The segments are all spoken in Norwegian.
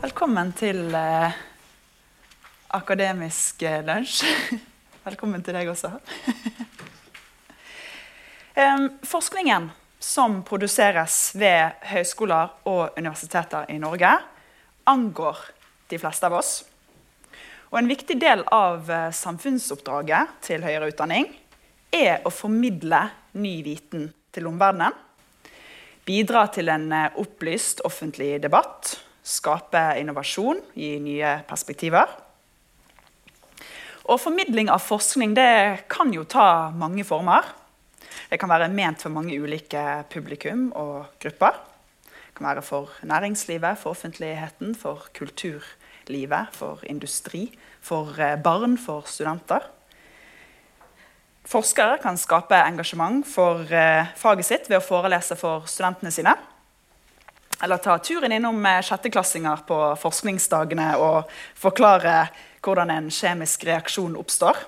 Velkommen til eh, akademisk eh, lunsj. Velkommen til deg også. Forskningen som produseres ved høyskoler og universiteter i Norge, angår de fleste av oss. Og en viktig del av eh, samfunnsoppdraget til høyere utdanning er å formidle ny viten til omverdenen. Bidra til en eh, opplyst offentlig debatt. Skape innovasjon, gi nye perspektiver. Og formidling av forskning det kan jo ta mange former. Det kan være ment for mange ulike publikum og grupper. Det kan være for næringslivet, for offentligheten, for kulturlivet, for industri, for eh, barn, for studenter. Forskere kan skape engasjement for eh, faget sitt ved å forelese for studentene sine. Eller ta turen innom eh, sjetteklassinger på forskningsdagene og forklare hvordan en kjemisk reaksjon oppstår.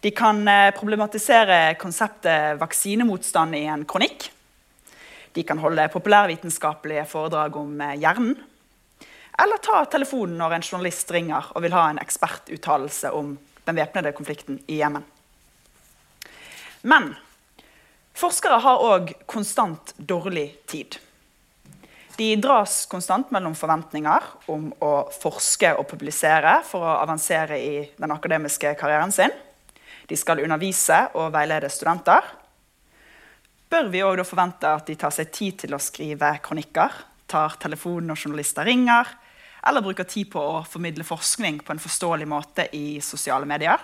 De kan eh, problematisere konseptet vaksinemotstand i en kronikk. De kan holde populærvitenskapelige foredrag om hjernen. Eller ta telefonen når en journalist ringer og vil ha en ekspertuttalelse om den væpnede konflikten i Jemen. Men forskere har òg konstant dårlig tid. De dras konstant mellom forventninger om å forske og publisere for å avansere i den akademiske karrieren sin. De skal undervise og veilede studenter. Bør vi òg forvente at de tar seg tid til å skrive kronikker, tar telefonen når journalister ringer, eller bruker tid på å formidle forskning på en forståelig måte i sosiale medier?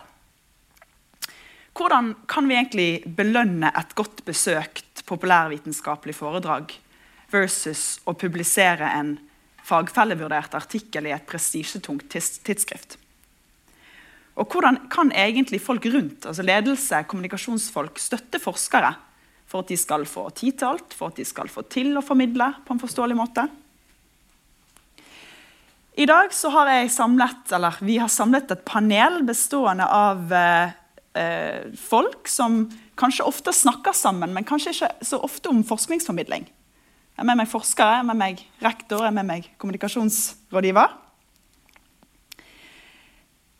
Hvordan kan vi egentlig belønne et godt besøkt populærvitenskapelig foredrag versus å publisere en fagfellevurdert artikkel i et prestisjetungt tidsskrift? Og hvordan kan egentlig folk rundt, altså ledelse, kommunikasjonsfolk, støtte forskere for at de skal få tid til alt, for at de skal få til å formidle på en forståelig måte? I dag har samlet, vi har samlet et panel bestående av eh, folk som kanskje ofte snakker sammen, men kanskje ikke så ofte om forskningsformidling. Jeg er med meg forskere, jeg er med meg rektor, jeg er med meg kommunikasjonsrådgiver.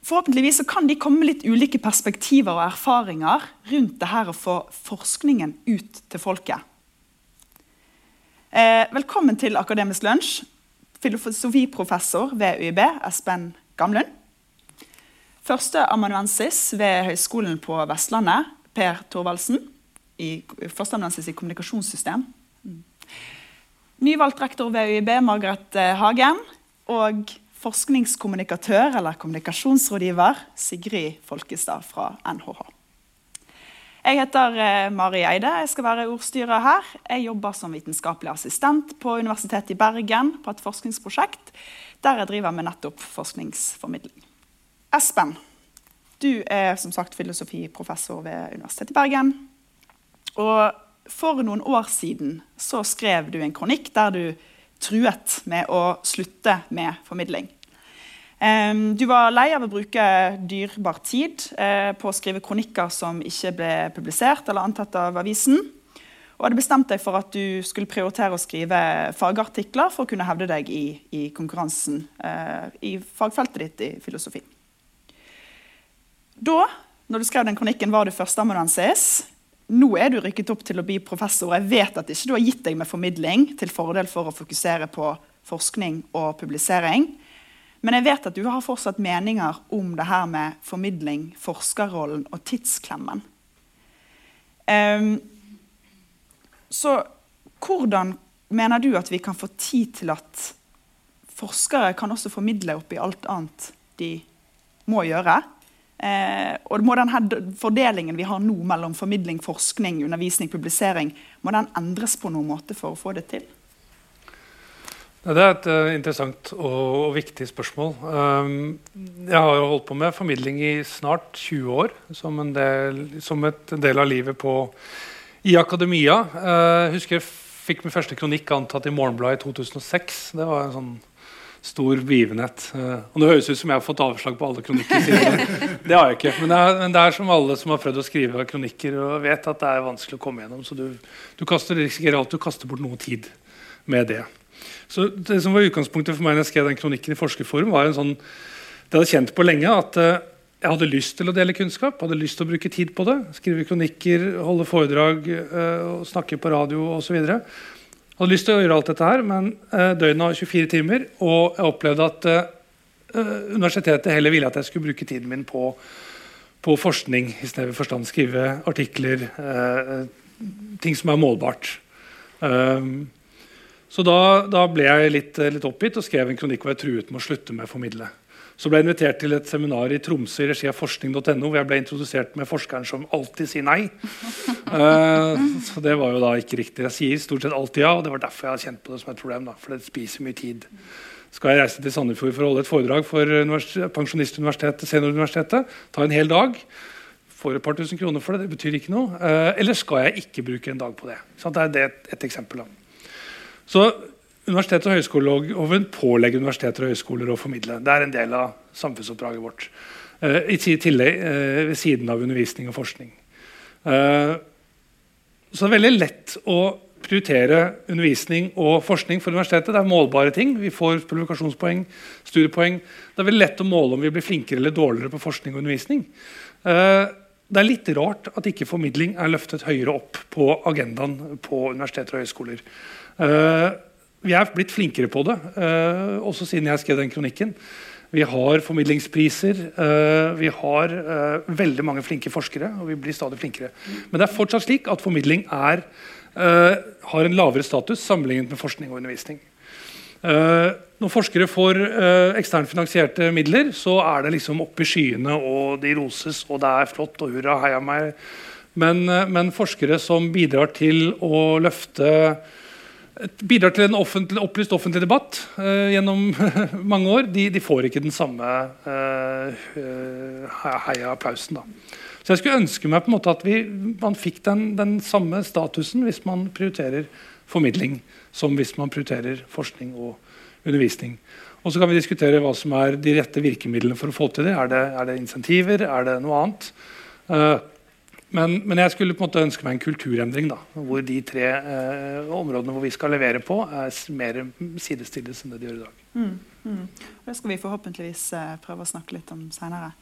Forhåpentligvis kan de komme med litt ulike perspektiver og erfaringer rundt det her å få forskningen ut til folket. Eh, velkommen til Akademisk lunsj, filosofiprofessor ved UiB, Espen Gamlund. Førsteamanuensis ved Høgskolen på Vestlandet, Per Thorvaldsen. Førsteamanuensis i kommunikasjonssystem. Mm. Nyvalgt rektor ved UiB, Margaret Hagen. Og forskningskommunikatør eller kommunikasjonsrådgiver Sigrid Folkestad fra NHH. Jeg heter eh, Mari Eide. Jeg skal være ordstyrer her. Jeg jobber som vitenskapelig assistent på Universitetet i Bergen på et forskningsprosjekt der jeg driver med nettopp forskningsformidling. Espen, du er som sagt filosofiprofessor ved Universitetet i Bergen. Og for noen år siden så skrev du en kronikk der du truet med å slutte med formidling. Um, du var lei av å bruke dyrebar tid uh, på å skrive kronikker som ikke ble publisert eller antatt av avisen. Og hadde bestemt deg for at du skulle prioritere å skrive fagartikler for å kunne hevde deg i, i konkurransen uh, i fagfeltet ditt i filosofi. Da når du skrev den kronikken, var du førsteamanuensis. Nå er du rykket opp til å bli professor. Jeg vet at ikke du har gitt deg med formidling til fordel for å fokusere på forskning og publisering. Men jeg vet at du har fortsatt meninger om det her med formidling, forskerrollen og tidsklemmen. Um, så hvordan mener du at vi kan få tid til at forskere kan også formidle oppi alt annet de må gjøre? Eh, og må denne Fordelingen vi har nå mellom formidling, forskning, undervisning, publisering, må den endres på noen måte for å få det til? Det er et uh, interessant og, og, viktig spørsmål. Um, jeg har jo holdt på med formidling i snart 20 år, som en del, som et del av livet på, i akademia. Uh, husker jeg fikk min første kronikk antatt i Morgenbladet i 2006. Det var en sånn stor begivenhet. Uh, og Det høres ut som jeg har fått avslag på alle kronikker. Siden. det har jeg ikke. Men det, er, men det, er, som alle som har prøvd å skrive kronikker og vet at det er vanskelig å komme gjennom. Så du, du kaster, risikerer alltid å kaste bort noe tid med det. Så det som var utgangspunktet for meg når jeg skrev den kronikken i Forskerforum, var en sånn, det hadde kjent på lenge at uh, jeg hadde lyst til å dele kunnskap, hadde lyst til å bruke tid på det. Skrive kronikker, holde foredrag, uh, snakke på radio osv. Hadde lyst til å gjøre alt dette her, men uh, døgnet var 24 timer, og jeg opplevde at universitetet heller ville at jeg skulle bruke tiden min på, på forskning i snever forstand. Skrive artikler, ting som er målbart. Så da, da, ble jeg litt, litt, oppgitt og skrev en kronikk hvor jeg truet med å slutte med å formidle. Så ble jeg invitert til et seminar i Tromsø i regi av forskning.no, hvor jeg ble introdusert med forskeren som alltid sier nei. Uh, så det var jo da ikke riktig. Jeg sier stort sett alltid ja, og det var derfor jeg har kjent på det som et problem. Da, for det spiser mye tid. Skal jeg reise til Sandefjord for å holde et foredrag for Pensjonistuniversitetet, Senioruniversitetet, ta en hel dag, får et par tusen kroner for det, det betyr ikke noe. Uh, eller skal jeg ikke bruke en dag på det? Så det er det et, et eksempel. da. Så Universitetet og høyskoleloven pålegger universiteter og høyskoler å formidle. Det er en del av samfunnsoppdraget vårt. Uh, I tillegg uh, ved siden av undervisning og forskning. Uh, så det er veldig lett å prioritere undervisning og forskning for universitetet. Det er målbare ting. Vi får publikasjonspoeng, studiepoeng. Det er veldig lett å måle om vi blir flinkere eller dårligere på forskning og undervisning. Det er litt rart at ikke formidling er løftet høyere opp på agendaen på universiteter og høyskoler. Vi er blitt flinkere på det, uh, også siden jeg skrev den kronikken. Vi har formidlingspriser. Uh, vi har veldig mange flinke forskere, og vi blir stadig flinkere. Men det er fortsatt slik at formidling er, har en lavere status sammenlignet med forskning og undervisning. når forskere får eksternt finansierte midler, så er det liksom oppe i skyene, og de roses, og det er flott, og hurra, heia meg. Men, men forskere som bidrar til å løfte bidrar til en offentlig, opplyst offentlig debatt uh, gjennom mange år, de, de, får ikke den samme uh, heia-applausen. Så jeg skulle ønske meg på en måte at vi, man fikk den, den, samme statusen hvis man prioriterer formidling, som hvis man prioriterer forskning og undervisning. Og så kan vi diskutere hva som er de rette virkemidlene for å få til det. Er det, er det insentiver? Er det noe annet? Uh, men, men, jeg skulle på en måte ønske meg en kulturendring. da, Hvor de tre eh, områdene hvor vi skal levere på, er mer sidestilles enn det de gjør i dag. Mm, mm. Det skal vi forhåpentligvis eh, prøve å snakke litt om seinere.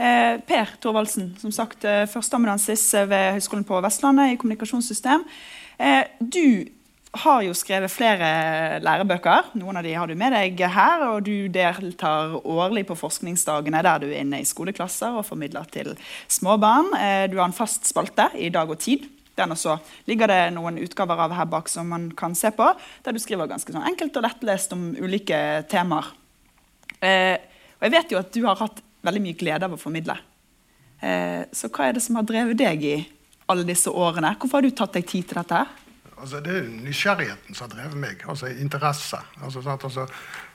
Eh, per Thorvaldsen, som sagt eh, førsteamanuensis ved Høgskolen på Vestlandet i kommunikasjonssystem. Eh, du har jo skrevet flere lærebøker. Noen av de har du med deg her. Og du deltar årlig på forskningsdagene der du er inne i skoleklasser og formidler til småbarn. Eh, du har en fast spalte i Dag og Tid. Den også ligger det noen utgaver av her bak som man kan se på. Der du skriver ganske sånn enkelt og lettlest om ulike temaer. Eh, og jeg vet jo at du har hatt veldig mye glede av å formidle. Eh, så hva er det som har drevet deg i alle disse årene? Hvorfor har du tatt deg tid til dette? her? Altså, det er nysgjerrigheten som har drevet meg. altså Interesse. Altså, altså,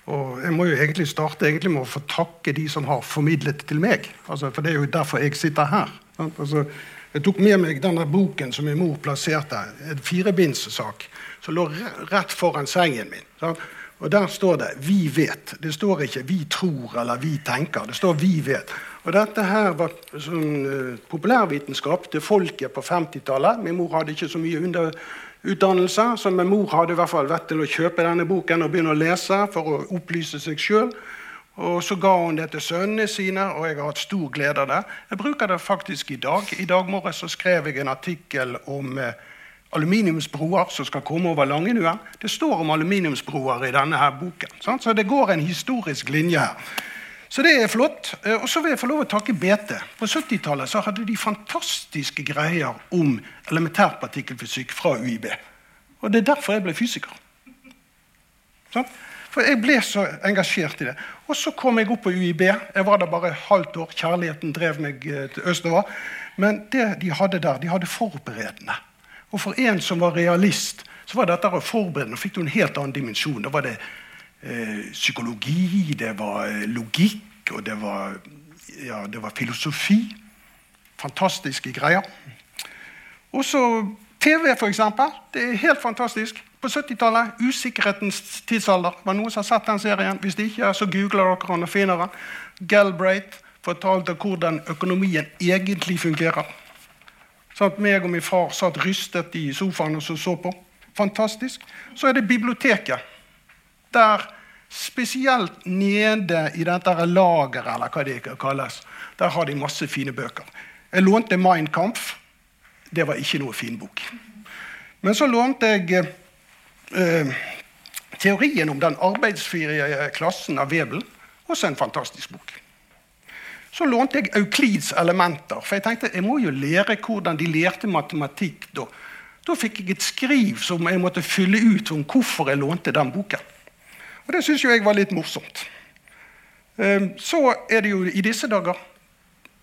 og Jeg må jo egentlig starte egentlig med å få takke de som har formidlet til meg. Altså, for det er jo derfor jeg sitter her. Altså, jeg tok med meg denne boken som min mor plasserte, en firebindssak, som lå rett foran sengen min. Sant? Og Der står det 'vi vet'. Det står ikke 'vi tror' eller 'vi tenker'. Det står 'vi vet'. Og Dette her var sånn, uh, populærvitenskap til folket på 50-tallet. Min mor hadde ikke så mye under utdannelse. Så min mor hadde i hvert fall vært til å kjøpe denne boken og begynne å lese for å opplyse seg sjøl. Og Så ga hun det til sønnene sine, og jeg har hatt stor glede av det. Jeg bruker det faktisk i dag. I dag morges så skrev jeg en artikkel om eh, aluminiumsbroer som skal komme over Langenuen. Det står om aluminiumsbroer i denne her boken. Sant? Så det går en historisk linje her. Så det er flott. Eh, og så vil jeg få lov å takke BT. På 70-tallet hadde de fantastiske greier om elementærpartikkelfysikk fra UiB. Og det er derfor jeg ble fysiker. Sånn? For jeg ble så engasjert i det. Og så kom jeg opp på UiB. Jeg var der bare halvt år. Kjærligheten drev meg eh, til østover. Men det de hadde der, de hadde forberedende. Og for en som var realist, så var dette å forberede. Nå fikk du en helt annen dimensjon. Da var det psykologi, det var eh, logikk, og det var, ja, det var filosofi. Fantastiske greier. Og så TV, eksempel. Det er helt fantastisk. På 70-tallet, usikkerhetens tidsalder. Var noen som har sett den serien? Hvis de ikke, så googler dere den og finner den. Galbraith fortalte hvordan økonomien egentlig fungerer. Sånn at meg og min far satt rystet i sofaen og så, så på. Fantastisk. Så er det biblioteket. der spesielt nede i dette lageret, eller hva det kalles, der har de masse fine bøker. Jeg lånte Mein Kampf. Det var ikke noe fin bok. Men så lånte jeg eh, teorien om den arbeidsfrie klassen av Webel. Også en fantastisk bok. Så lånte jeg Euklids elementer, for jeg tenkte jeg må jo lære hvordan de lærte matematikk. Da Da fikk jeg et skriv som jeg måtte fylle ut om hvorfor jeg lånte den boken. Og det syns jeg var litt morsomt. Ehm, så er det jo i disse dager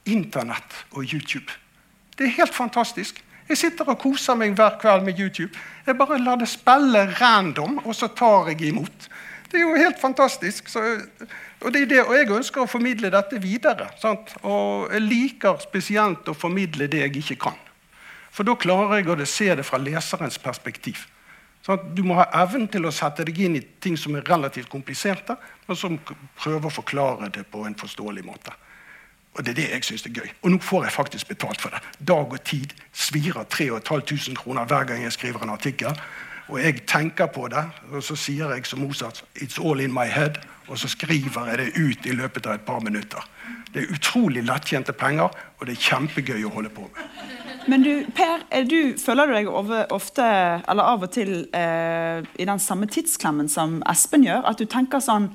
Internett og YouTube. Det er helt fantastisk. Jeg sitter og koser meg hver kveld med YouTube. Jeg bare lar det spille random, og så tar jeg imot. Det er jo helt fantastisk. Så, og, det, og, jeg ønsker å formidle dette videre. Sant? Og jeg liker spesielt å formidle det jeg ikke kan. For da klarer jeg å se det fra leserens perspektiv. Sånn du må ha evnen til å sette deg inn i ting som er relativt kompliserte, men som prøver å forklare det på en forståelig måte. Og det er det jeg syns er gøy. Og nå får jeg faktisk betalt for det. Dag og tid svirer 3500 kroner hver gang jeg skriver en artikkel. Og jeg tenker på det, og så sier jeg som Mozart 'It's all in my head'. Og så skriver jeg det ut i løpet av et par minutter. Det er utrolig lettjente penger, og det er kjempegøy å holde på med. Men du, Per, du, føler du deg over, ofte, eller av og til eh, i den samme tidsklemmen som Espen gjør? At du tenker sånn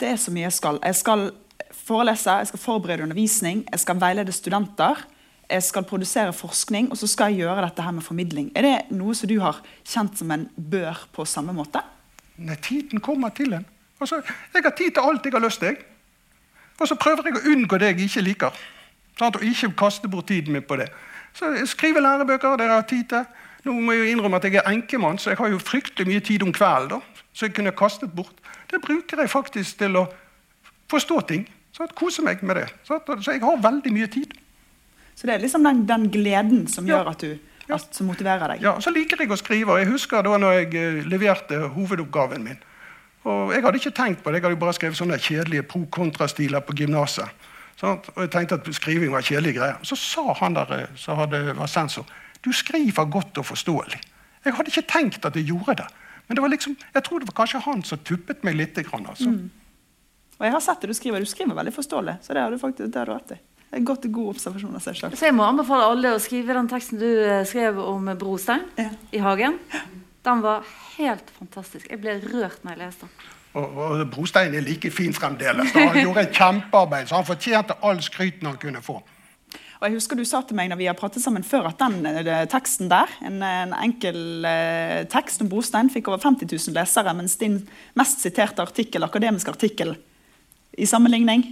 Det er så mye jeg skal. Jeg skal forelese, jeg skal forberede undervisning, jeg skal veilede studenter. Jeg skal produsere forskning, og så skal jeg gjøre dette her med formidling. Er det noe som du har kjent som en bør på samme måte? Nei, tiden kommer til en. Altså, jeg har tid til alt jeg har lyst til. Og så prøver jeg å unngå det jeg ikke liker. Sant? Og ikke kaste bort tiden min på det. Så jeg skriver lærebøker. det har tid til. Nå må jeg jo innrømme at jeg er enkemann, så jeg har jo fryktelig mye tid om kvelden. Så jeg kunne kastet bort. Det bruker jeg faktisk til å forstå ting. Så jeg koser meg med det. Så, jeg har veldig mye tid. Så det er liksom den, den gleden som gjør at du at, som motiverer deg? Ja, så liker jeg å skrive. Jeg husker da når jeg uh, leverte hovedoppgaven min. Og Jeg hadde ikke tenkt på det, jeg hadde jo bare skrevet sånne kjedelige pro-kontra-stiler på gymnaset. Og jeg tenkte at skriving var kjedelige greier. Så sa han der eh, som var sensor, du skriver godt og forståelig. Jeg hadde ikke tenkt at jeg gjorde det. Men det var liksom, jeg tror det var kanskje han som tuppet meg litt. Altså. Mm. Og jeg har sett det du skriver. Du skriver veldig forståelig. Så det har du faktisk det har du rett i. Det er godt god observasjon av seg selv. Så jeg må anbefale alle å skrive den teksten du eh, skrev om brostein ja. i hagen. Den var helt fantastisk. Jeg ble rørt når jeg leste den. Og, og brostein er like fin fremdeles. Han gjorde et kjempearbeid, så han fortjente all skryten han kunne få. Og jeg husker Du sa til meg når vi har pratet sammen før at den eh, teksten der, en, en enkel eh, tekst om brostein, fikk over 50 000 lesere, mens din mest siterte artikkel, akademisk artikkel i sammenligning?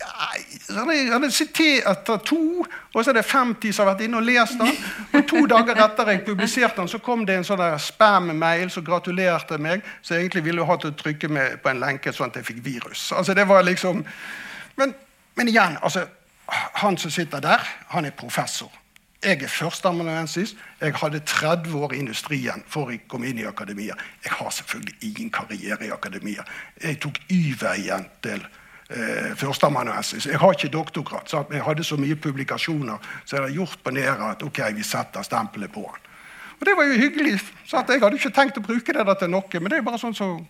Ja, han hadde sitert to, og så er det 50 som har vært inne og lest den. Og to dager etter jeg publiserte den, så kom det en sånn spam-mail som gratulerte meg. Så jeg egentlig ville ha til å trykke meg på en lenke sånn at jeg fikk virus. Altså det var liksom... Men, men igjen, altså, han som sitter der, han er professor. Jeg er førsteamanuensis. Jeg hadde 30 år i industrien før jeg kom inn i akademia. Jeg har selvfølgelig ingen karriere i akademia. Jeg tok Y-veien til eh, førsteamanuensis. Jeg har ikke doktorgrad. Så jeg hadde så mye publikasjoner så jeg hadde gjort på Nera at ok, vi setter stempelet på han. Og Det var jo hyggelig. Så jeg hadde ikke tenkt å bruke det til noe, men det er bare sånn som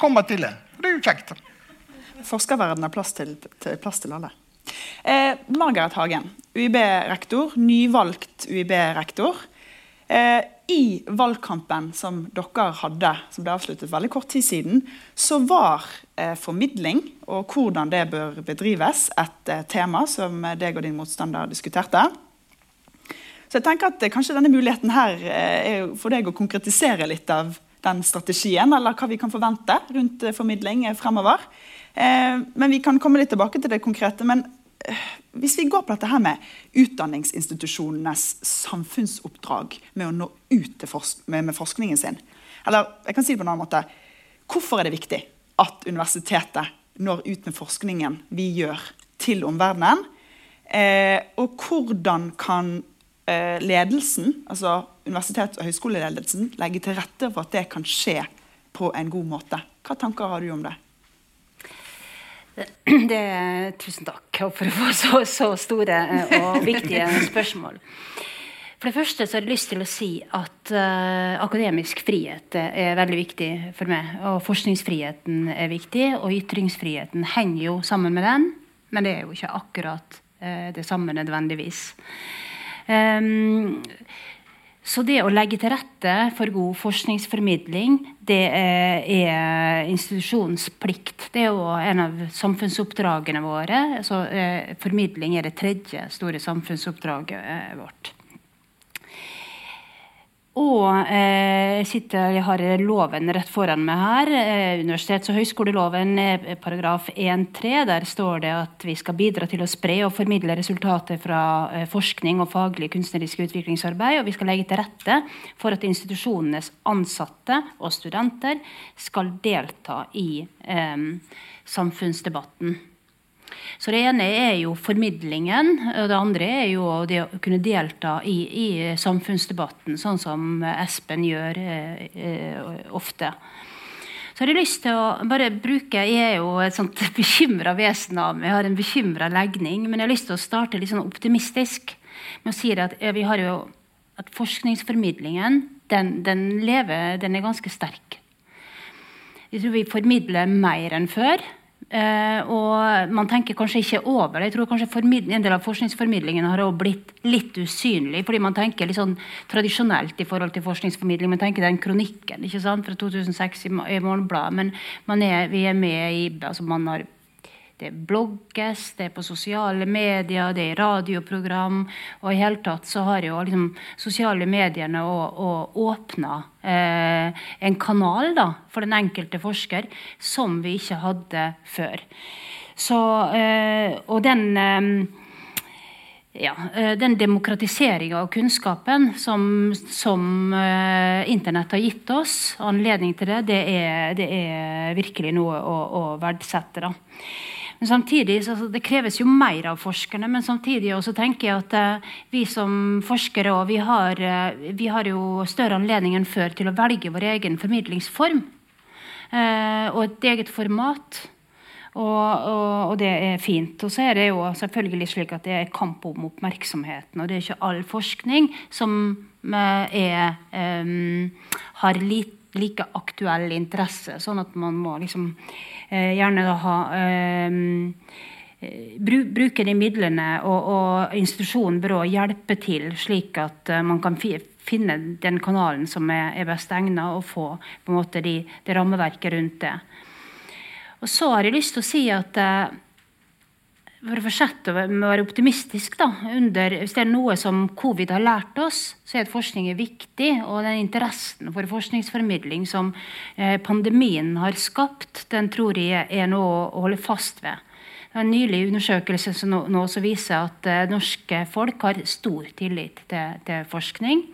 kommer til det. Og det er jo kjekt. Forskerverdenen har plass til, til, plass til alle. Eh, Margaret Hagen, UiB-rektor, nyvalgt UiB-rektor. Eh, I valgkampen som dere hadde, som ble avsluttet veldig kort tid siden, så var eh, formidling og hvordan det bør bedrives, et eh, tema som deg og din motstander diskuterte. Så jeg tenker at eh, kanskje denne muligheten her eh, er for deg å konkretisere litt av den strategien, eller hva vi kan forvente rundt formidling fremover. men vi kan komme litt tilbake til det konkrete. Men hvis vi går på dette her med utdanningsinstitusjonenes samfunnsoppdrag med å nå ut forsk med, med, forskningen sin Eller jeg kan si det på en annen måte. Hvorfor er det viktig at universitetet når ut med forskningen vi gjør, til omverdenen? Eh, og hvordan kan eh, ledelsen, altså universitets- og høyskoleledelsen, legge til rette for at det kan skje på en god måte? Hva tanker har du om det? Det, tusen takk for å få så, så store eh, og viktige spørsmål. For det første så har jeg lyst til å si at uh, akademisk frihet er veldig viktig for meg. Og forskningsfriheten er viktig, og ytringsfriheten henger jo sammen med den. Men det er jo ikke akkurat uh, det samme nødvendigvis. Um, så det å legge til rette for god forskningsformidling, det er, er institusjonens plikt. Det er jo en av samfunnsoppdragene våre. Så eh, formidling er det tredje store samfunnsoppdraget eh, vårt. Og eh, sitter, jeg har loven rett foran meg her. Eh, universitets- og høyskoleloven eh, paragraf 1-3. Der står det at vi skal bidra til å spre og formidle resultater fra eh, forskning og faglig kunstnerisk utviklingsarbeid. Og vi skal legge til rette for at institusjonenes ansatte og studenter skal delta i eh, samfunnsdebatten. Så det ene er jo formidlingen, og det andre er jo det å kunne delta i, i samfunnsdebatten, sånn som Espen gjør eh, eh, ofte. Så har jeg lyst til å bare bruke Jeg er jo et sånt bekymra vesen av meg. Jeg har en bekymra legning. Men jeg har lyst til å starte litt sånn optimistisk med å si at vi har jo at forskningsformidlingen den, den lever, den er ganske sterk. Jeg tror vi formidler mer enn før. Uh, og man tenker kanskje ikke over det. Jeg tror kanskje En del av forskningsformidlingen har også blitt litt usynlig. Fordi man tenker litt sånn tradisjonelt i forhold til forskningsformidling. Man tenker den kronikken ikke sant, fra 2006 i, i Morgenbladet. Men er, vi er med i altså Man har det blogges, det er på sosiale medier, det er radioprogram. Og i hele tatt så har jo liksom sosiale mediene åpna eh, en kanal da, for den enkelte forsker som vi ikke hadde før. Så, eh, og den eh, ja, eh, den demokratiseringa av kunnskapen som, som uh, Internett har gitt oss, anledning til det, det er, det er virkelig noe å, å verdsette. da. Men samtidig, Det kreves jo mer av forskerne, men samtidig også tenker jeg at uh, vi som forskere vi har, uh, vi har jo større anledning enn før til å velge vår egen formidlingsform. Uh, og et eget format. Og, og, og, det er fint. Og så er det jo selvfølgelig slik at det er kamp om oppmerksomheten. Og det er ikke all forskning som er, um, har lit, like aktuell interesse. Sånn at man må liksom Eh, gjerne ha eh, bruke de midlene, og, og institusjonen bør hjelpe til, slik at eh, man kan finne den kanalen som er, er best egnet, og få på en måte de, det rammeverket rundt det. Og så har jeg lyst til å si at for å fortsette å være optimistisk da, under, Hvis det er noe som covid har lært oss, så er forskning er viktig. Og den interessen for forskningsformidling som eh, pandemien har skapt, den tror jeg er noe å holde fast ved. Det er en nylig undersøkelse som nå, nå viser at eh, norske folk har stor tillit til, til forskning.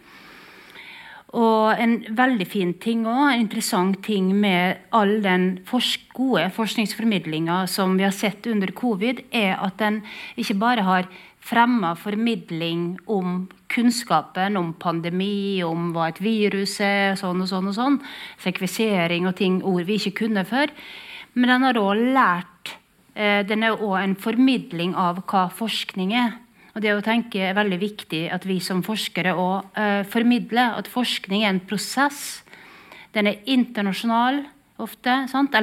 Og en veldig fin ting òg, en interessant ting med all den forsk gode forskningsformidlinga som vi har sett under covid, er at den ikke bare har fremma formidling om kunnskapen om pandemi, om hva et virus er, sånn og sånn og sånn, sekvisering og ting, ord vi ikke kunne før, men den har òg lært eh, Den er òg en formidling av hva forskning er. Og det å tenke er veldig viktig at vi som forskere òg eh, formidler at forskning er en prosess. Den er internasjonal ofte,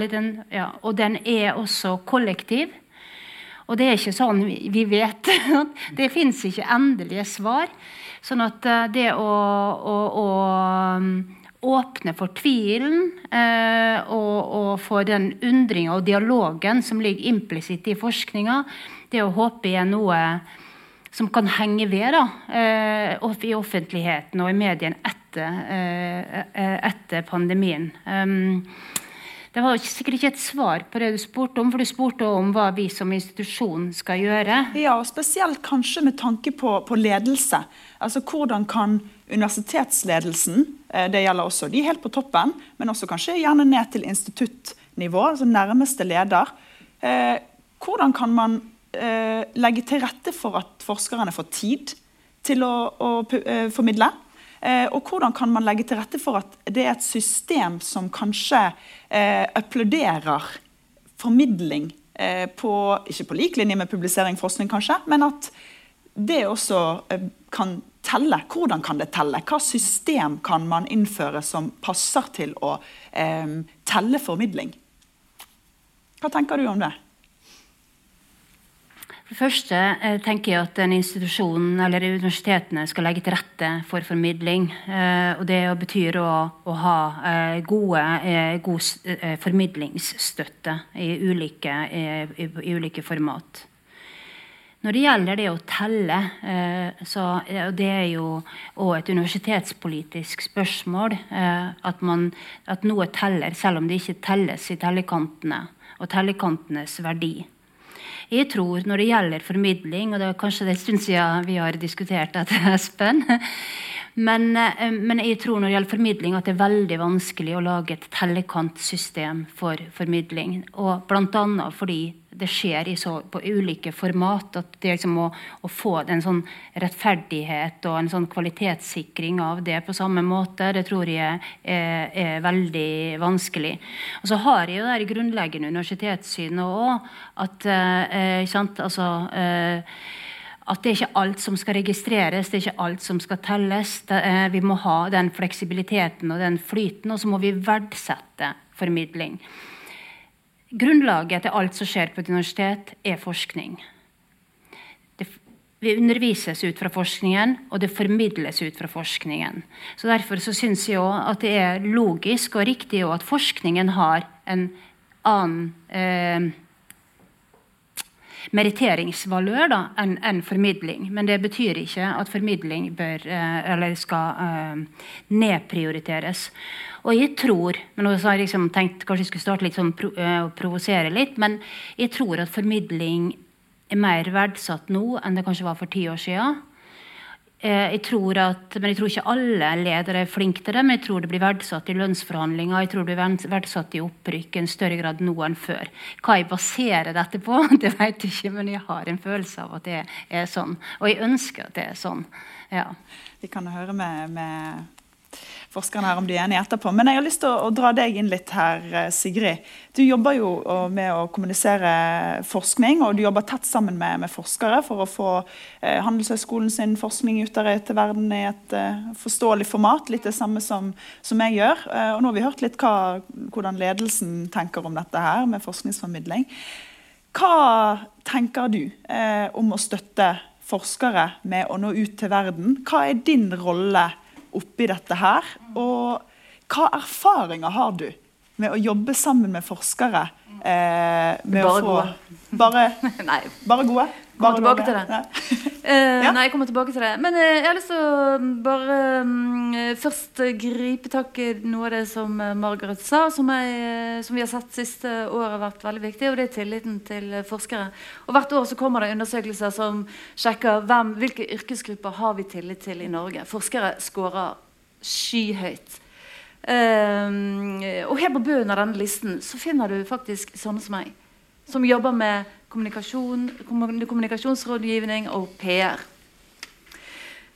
den, ja, og den er også kollektiv. Og det er ikke sånn vi vet. det fins ikke endelige svar. Sånn at uh, det å, å, å um, åpne for tvilen eh, og, og, for den undringa og dialogen som ligger implisitt i forskninga, det å håpe i noe som kan henge ved da, eh, i offentligheten og i mediene etter, eh, eh, etter pandemien. Um, det var sikkert ikke et svar på det du spurte om, for du spurte om hva vi som institusjon skal gjøre. Ja, og Spesielt kanskje med tanke på, på ledelse. Altså Hvordan kan universitetsledelsen, det gjelder også de helt på toppen, men også kanskje gjerne ned til instituttnivå, altså nærmeste leder, hvordan kan man legge til rette for at forskerne får tid til å, å uh, formidle? Eh, og hvordan kan man legge til rette for at det er et system som kanskje eh, applauderer formidling eh, på, ikke på lik linje med publisering forskning, kanskje, men at det også eh, kan telle? Hvordan kan det telle? Hva system kan man innføre som passer til å eh, telle formidling? Hva tenker du om det? For det første eh, tenker jeg at en institusjon eller universitetene skal legge til rette for formidling. Eh, og Det betyr å, å ha eh, gode, god formidlingsstøtte i ulike, i, i ulike, format. Når det gjelder det å telle, så det er jo òg et universitetspolitisk spørsmål at, man, at noe teller selv om det ikke telles i tellekantene og tellekantenes verdi. Jeg tror når det gjelder formidling, og det er kanskje det en stund siden vi har diskutert dette, Espen men, eh, men, jeg tror når det gjelder formidling at det er veldig vanskelig å lage et tellekantsystem for formidling. Og Bl.a. fordi det skjer så, på ulike format. At det liksom å, å, få en sånn rettferdighet og en sånn kvalitetssikring av det på samme måte, det tror jeg er, er veldig vanskelig. Og så har jeg jo det grunnleggende universitetssynet òg. At eh, sant, altså, eh, at det er ikke alt som skal registreres, det er ikke alt som skal telles. Vi må ha den fleksibiliteten og den flyten, og så må vi verdsette formidling. Grunnlaget til alt som skjer på et universitet, er forskning. Vi undervises ut fra forskningen, og det formidles ut fra forskningen. Så Derfor så syns jeg at det er logisk og riktig at forskningen har en annen eh, meritteringsvalør enn en formidling. Men det betyr ikke at formidling bør, eh, eller skal uh, nedprioriteres. Og jeg tror men nå har jeg liksom tenkt kanskje jeg skulle starte litt sånn pro, uh, provosere litt, men jeg tror at formidling er mer verdsatt nå enn det kanskje var for ti år siden. Eh, jeg tror at, men jeg tror ikke alle ledere er flinke til det, men jeg tror det blir verdsatt i lønnsforhandlinger. Jeg tror det blir verdsatt i opprykk i en større grad nå enn før. Hva jeg baserer dette på, det vet jeg ikke, men jeg har en følelse av at det er sånn. Og jeg ønsker at det er sånn. Ja. Vi kan høre med, med forskerne her om de er enige etterpå. Men jeg har lyst til å, å, dra deg inn litt her, eh, Sigrid. Du jobber jo med å kommunisere forskning, og du jobber tett sammen med, med forskere for å få eh, Handelshøyskolen sin forskning ut der til verden i et eh, forståelig format. Litt det samme som, som jeg gjør. Eh, og nå har vi hørt litt hva, hvordan ledelsen tenker om dette her med forskningsformidling. Hva tenker du eh, om å støtte forskere med å nå ut til verden? Hva er din rolle oppi dette her? Og hva erfaringer har du med å jobbe sammen med forskere? Eh, med bare få, gode. Bare, bare gode? Bare tilbake til det. Nei. Uh, ja. nei, jeg kommer tilbake til det. Men uh, jeg har lyst til å bare um, først gripe tak i noe av det som Margaret sa, som, jeg, som vi har sett siste året har vært veldig viktig, og det er tilliten til forskere. Og Hvert år så kommer det undersøkelser som sjekker hvem, hvilke yrkesgrupper har vi tillit til i Norge. Forskere scorer skyhøyt. Um, og helt på bunnen av denne listen så finner du faktisk sånne som meg, som jobber med kommunikasjon, kommunikasjonsrådgivning og PR.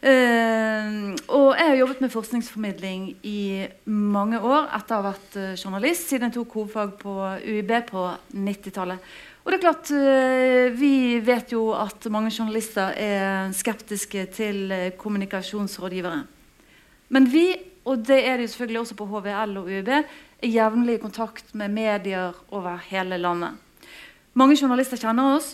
Uh, ehm, og jeg har jobbet med forskningsformidling i mange år etter å ha vært uh, journalist, siden jeg tok hovedfag på UiB på 90-tallet. Og det er klart, uh, Vi vet jo at mange journalister er skeptiske til kommunikasjonsrådgivere. Men vi, og det er det jo selvfølgelig også på HVL og UiB, er jevnlig i kontakt med medier over hele landet. Mange journalister kjenner oss,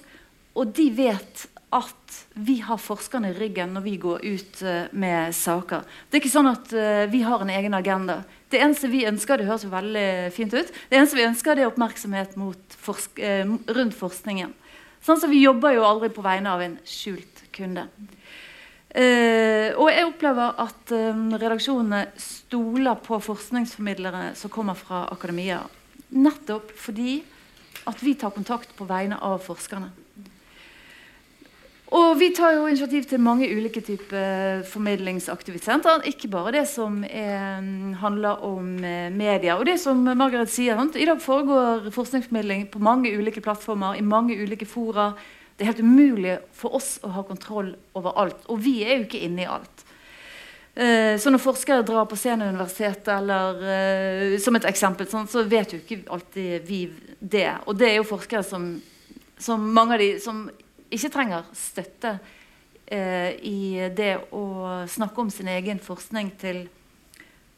og de vet at vi har forskerne i ryggen når vi går ut uh, med saker. Det er ikke sånn at uh, vi har en egen agenda. Det eneste vi ønsker, det høres veldig fint ut, det eneste vi ønsker det er oppmerksomhet forsk uh, rundt forskningen. Sånn så Vi jobber jo aldri på vegne av en skjult kunde. og jeg opplever at redaksjonene stoler på forskningsformidlere som kommer fra akademia. Nettopp fordi at vi tar kontakt på vegne av forskerne. Og Vi tar jo initiativ til mange ulike typer formidlingsaktiviteter. Ikke bare det som er, handler om eh, media. Og det som Margaret sier, I dag foregår forskningsformidling på mange ulike plattformer, i mange ulike fora. Det er helt umulig for oss å ha kontroll over alt. Og vi er jo ikke inne i alt. Eh, så når forskere drar på Senioruniversitetet, eller uh, som et eksempel, sånn, så vet jo ikke alltid vi det. Og det er jo forskere som, som mange av de som ikke trenger støtte eh, i det å snakke om sin egen forskning til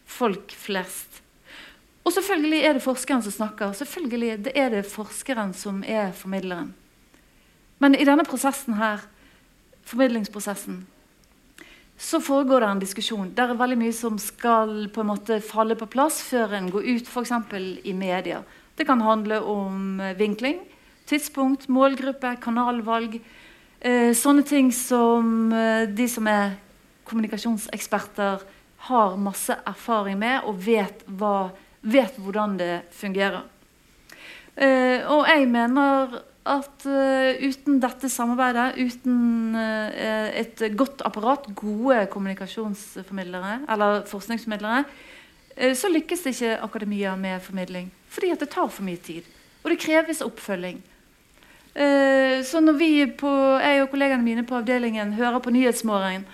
folk flest. Og selvfølgelig er det forskeren som snakker. Selvfølgelig er det forskeren som er formidleren. Men i denne prosessen her, formidlingsprosessen, så foregår det en diskusjon. Det er veldig mye som skal på en måte falle på plass før en går ut f.eks. i media. Det kan handle om eh, vinkling, tidspunkt, målgruppe, kanalvalg. Eh, sånne ting som eh, de som er kommunikasjonseksperter, har masse erfaring med og vet, hva, vet hvordan det fungerer. Og jeg mener at uh, uten dette samarbeidet, uten uh, et godt apparat, gode kommunikasjonsformidlere eller forskningsformidlere, uh, så lykkes det ikke akademia med formidling. Fordi at det tar for mye tid. Og det kreves oppfølging. så når vi på, jeg og kollegene mine på avdelingen hører på Nyhetsmorgen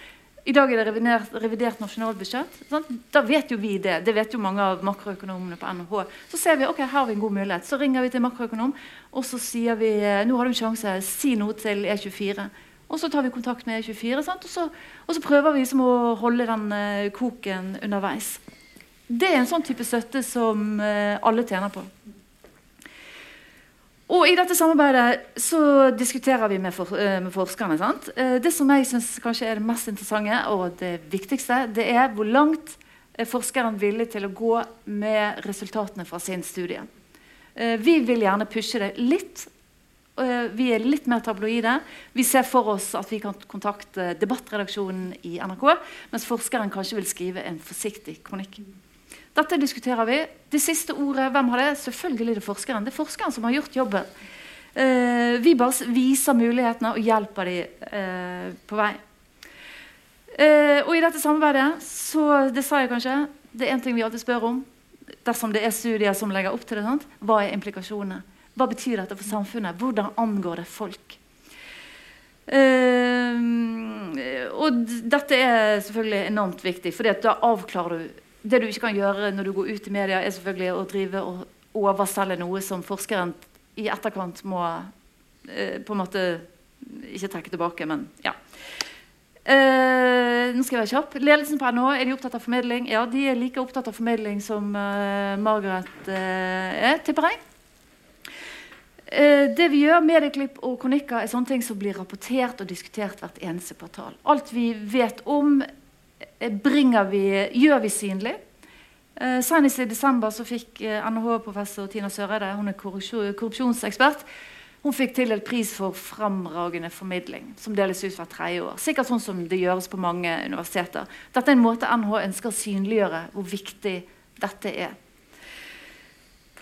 i dag er det revidert, revidert nasjonalbudsjett. Sant? Da vet jo vi det. Det vet jo mange av makroøkonomene på NHH. Så ser vi ok, her har vi en god mulighet. Så ringer vi til makroøkonom, og så sier vi nå har du en sjanse, si noe til E24. Og så tar vi kontakt med E24, og så, og, så, prøver vi liksom å holde den uh, koken underveis. Det er en sånn type støtte som uh, alle tjener på. Og I dette samarbeidet så diskuterer vi med, for, uh, med forskerne. Sant? det som jeg synes kanskje er det mest interessante og det viktigste, det er hvor langt er forskeren villig til å gå med resultatene fra sin studie. Vi vil gjerne pushe det litt. Vi er litt mer tabloide. Vi ser for oss at vi kan kontakte debattredaksjonen i NRK, mens forskeren kanskje vil skrive en forsiktig kronikk. Dette diskuterer vi. Det siste ordet, hvem har det? Selvfølgelig det er forskeren. Det er forskeren som har gjort jobben. Eh, vi bare viser mulighetene og hjelper dem eh, på vei. Eh, og i dette samarbeidet, så det sa jeg kanskje, det er én ting vi alltid spør om. Dersom det er studier som legger opp til det. Sant? Hva er implikasjonene? Hva betyr dette for samfunnet? Hvordan angår det folk? Eh, og dette er selvfølgelig enormt viktig, for da avklarer du det du ikke kan gjøre når du går ut i media, er selvfølgelig å drive og overselge noe som forskeren i etterkant må eh, på en måte ikke trekke tilbake, men ja. Eh, nå skal jeg være kjapp. Ledelsen på NHO er de opptatt av formidling. Ja, de er like opptatt av formidling som eh, Margaret uh, er, tipper jeg. Uh, det vi gjør, Medieklipp og kronikker, er sånne ting som blir rapportert og diskutert hvert eneste kvartal. Alt vi vet om vi, gjør vi synlig. Eh, senest i desember fikk eh, NHH-professor Tina Søreide, hun er korrupsjonsekspert, hun fikk tildelt pris for fremragende formidling, som deles ut hvert tredje år. Sikkert sånn som det gjøres på mange universiteter. Dette er en måte NHH ønsker å synliggjøre hvor viktig dette er.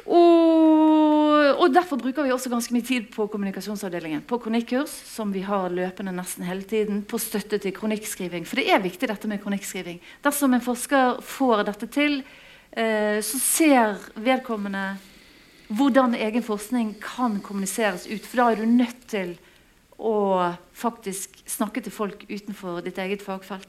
Og, og, Derfor bruker vi også ganske mye tid på kommunikasjonsavdelingen. På kronikkurs, som vi har løpende nesten hele tiden. På støtte til kronikkskriving. For det er viktig dette med kronikkskriving. Dersom en forsker får dette til, eh, så ser vedkommende hvordan egen forskning kan kommuniseres ut. For da er du nødt til å faktisk snakke til folk utenfor ditt eget fagfelt.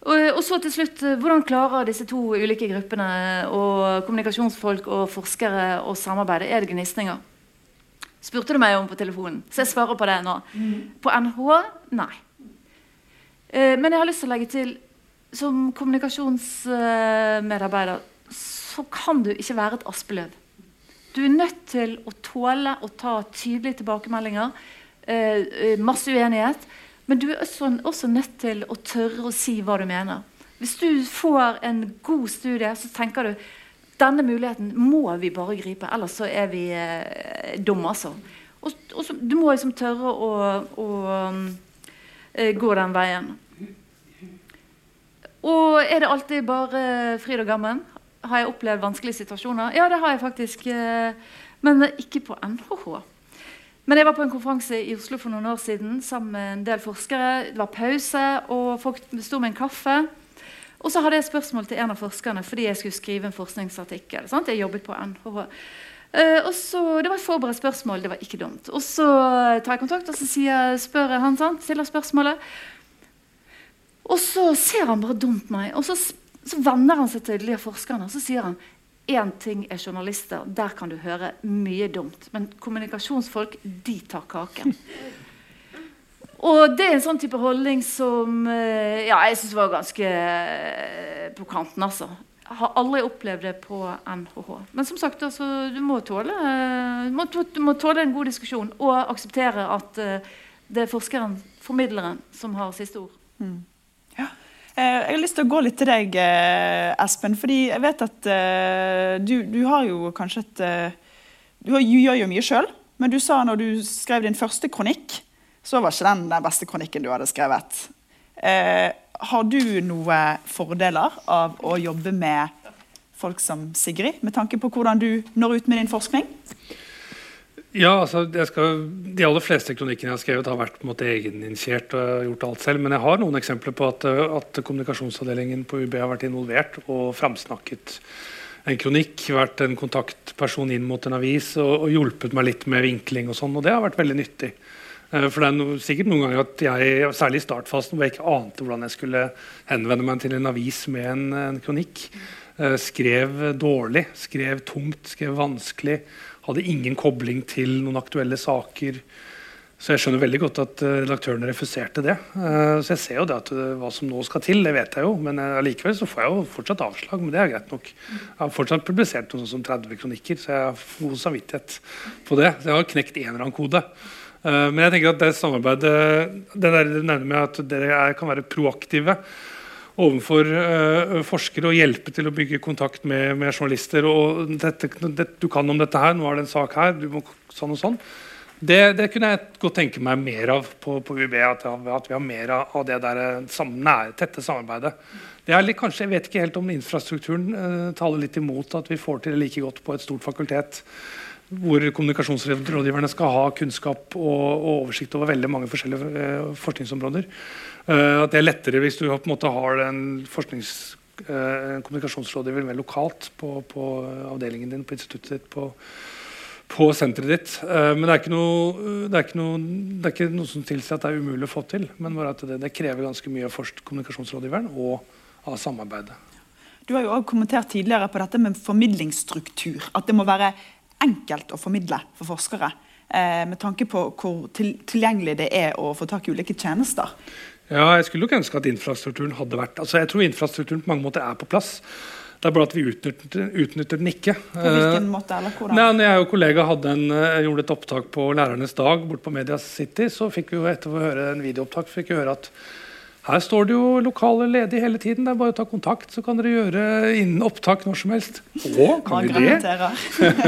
Og, og, så til slutt, eh, Hvordan klarer disse to ulike gruppene, og kommunikasjonsfolk og forskere, å samarbeide? Er det gnisninger? Spurte du meg om på telefonen, så jeg svarer på det nå. Mm. På NH nei. Eh, men jeg har lyst til å legge til som kommunikasjonsmedarbeider så kan du ikke være et aspeløv. Du er nødt til å tåle å ta tydelige tilbakemeldinger. Eh, eh masse uenighet. Men du er også, også, nødt til å tørre å si hva du mener. Hvis du får en god studie, så tenker du denne muligheten må vi bare gripe, ellers så er vi eh, dumme, altså. Og, og så, du må liksom tørre å, å uh, gå den veien. Og er det alltid bare fryd og gammen? Har jeg opplevd vanskelige situasjoner? Ja, det har jeg faktisk. Eh, men ikke på NHH. Men jeg var på en konferanse i Oslo for noen år siden sammen med en del forskere. Det var pause, og folk sto med en kaffe. Og så hadde jeg spørsmål til en av forskerne fordi jeg skulle skrive en forskningsartikkel. Sant? Jeg jobbet på NHH. Eh, og så, Det var et forberedt spørsmål. Det var ikke dumt. Og Så tar jeg kontakt og så sier, spør han, sant? stiller spørsmålet. Og så ser han bare dumt meg. Og så, så vender han seg til de forskerne og så sier han Én ting er journalister, der kan du høre mye dumt. Men kommunikasjonsfolk, de tar kaken. Og det er en sånn type holdning som eh, ja, jeg syns var ganske eh, på kanten. altså. Jeg har aldri opplevd det på NHH. Men som sagt, altså, du, må tåle, du, må, du, må tåle, en god diskusjon og akseptere at det er forskeren, formidleren, som har siste ord. Mm. Ja. Jeg har lyst til å gå litt til deg, Espen. fordi jeg vet at uh, du, du, har jo kanskje et Du gjør jo mye sjøl, men du sa når du skrev din første kronikk så var ikke den den beste kronikken du hadde skrevet. Eh, har du noen fordeler av å jobbe med folk som Sigrid, med tanke på hvordan du når ut med din forskning? Ja, altså, skal, De aller fleste kronikkene jeg har skrevet, har vært på en måte egeninitiert og gjort alt selv. Men jeg har noen eksempler på at, at kommunikasjonsavdelingen på UB har vært involvert og framsnakket en kronikk, vært en kontaktperson inn mot en avis og, og hjulpet meg litt med vinkling og sånn. Og det har vært veldig nyttig. Eh, for det er no, sikkert noen ganger at jeg, særlig i startfasen, hvor jeg ikke ante hvordan jeg skulle henvende meg til en avis med en, en kronikk. Uh, skrev dårlig, skrev tungt, skrev vanskelig. Hadde ingen kobling til noen aktuelle saker. Så jeg skjønner veldig godt at uh, redaktørene refuserte det. Uh, så jeg ser jo det at hva som nå skal til, det vet jeg jo. Men allikevel så får jeg jo fortsatt avslag. Men det er greit nok. Jeg har fortsatt publisert noe sånt som 30 kronikker, så jeg har god samvittighet på det. Så jeg har knekt en eller annen kode. Men jeg tenker at det samarbeidet det der du nevner med at dere er, kan være proaktive overfor uh, forskere og hjelpe til å bygge kontakt med, med journalister. og dette, det, Du kan om dette her, nå er det en sak her. du må sånn og sånn. Det, det kunne jeg godt tenke meg mer av på, på UB. At, at, vi har mer av det der eh, sam, nære, tette samarbeidet. Det er litt, kanskje, Jeg vet ikke helt om infrastrukturen uh, taler litt imot at vi får til det like godt på et stort fakultet hvor kommunikasjonsrådgiverne skal ha kunnskap og, og, oversikt over veldig mange forskjellige uh, forskningsområder. Uh, at det er lettere hvis du på en måte har en, forsknings, uh, en kommunikasjonsrådgiver mer lokalt på, på, avdelingen din, på instituttet ditt, på, på senteret ditt. men det er, noe, det, er noe, det er, ikke noe, som tilsier at det er umulig å få til. Men bare at det, det krever ganske mye av kommunikasjonsrådgiveren og av samarbeidet. Du har jo også kommentert tidligere på dette med formidlingsstruktur. At det må være enkelt å formidle for forskere. Eh, med tanke på hvor til, tilgjengelig det er å få tak i ulike tjenester. Ja, Jeg skulle nok ønske at infrastrukturen hadde vært altså Jeg tror infrastrukturen på mange måter er på plass. Det er bare at vi utnytter, utnytter den ikke. På hvilken eh, måte, eller hvordan? Nei, når jeg og kollega en, eh, gjorde et opptak på Lærernes dag bort på Media City, så fikk vi jo etter å høre en videoopptak fikk vi høre at her står det jo lokaler ledige hele tiden. Det er bare å ta kontakt, så kan dere gjøre innen opptak når som helst. Å, kan vi det?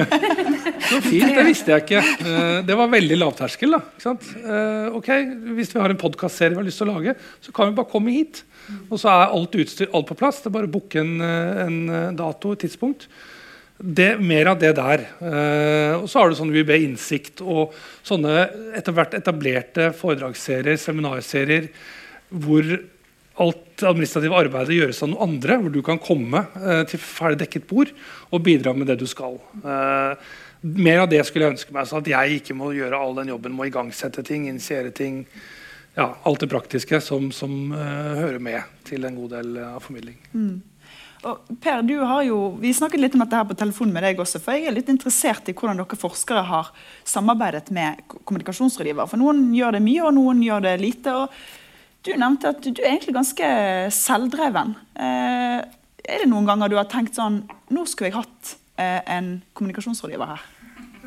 så fint, det visste jeg ikke. Eh, det var veldig lavterskel. da. Eh, ok, Hvis vi har en podkastserie vi har lyst til å lage, så kan vi bare komme hit. Og så er alt utstyr alt på plass. Det er bare å booke en, eh, en dato et tidspunkt. Det, mer av det der. Uh, og så har du sånn UiB Innsikt og sånne etter hvert etablerte foredragsserier, seminarserier hvor alt administrative arbeidet gjøres av noen andre, hvor du kan komme eh, til ferdig dekket bord og bidra med det du skal. Eh, mer av det skulle jeg ønske meg, så at jeg ikke må gjøre all den jobben med å igangsette ting, initiere ting. Ja, alt det praktiske som, som eh, hører med til en god del av formidling. Mm. Og per, du har jo, Vi snakket litt om dette her på telefonen med deg også, for jeg er litt interessert i hvordan dere forskere har samarbeidet med kommunikasjonsrådgiver. For Noen gjør det mye, og noen gjør det lite. og du nevnte at du er egentlig ganske selvdreven. Eh, er det noen ganger du har tenkt sånn Nå skulle jeg hatt eh, en kommunikasjonsrådgiver her.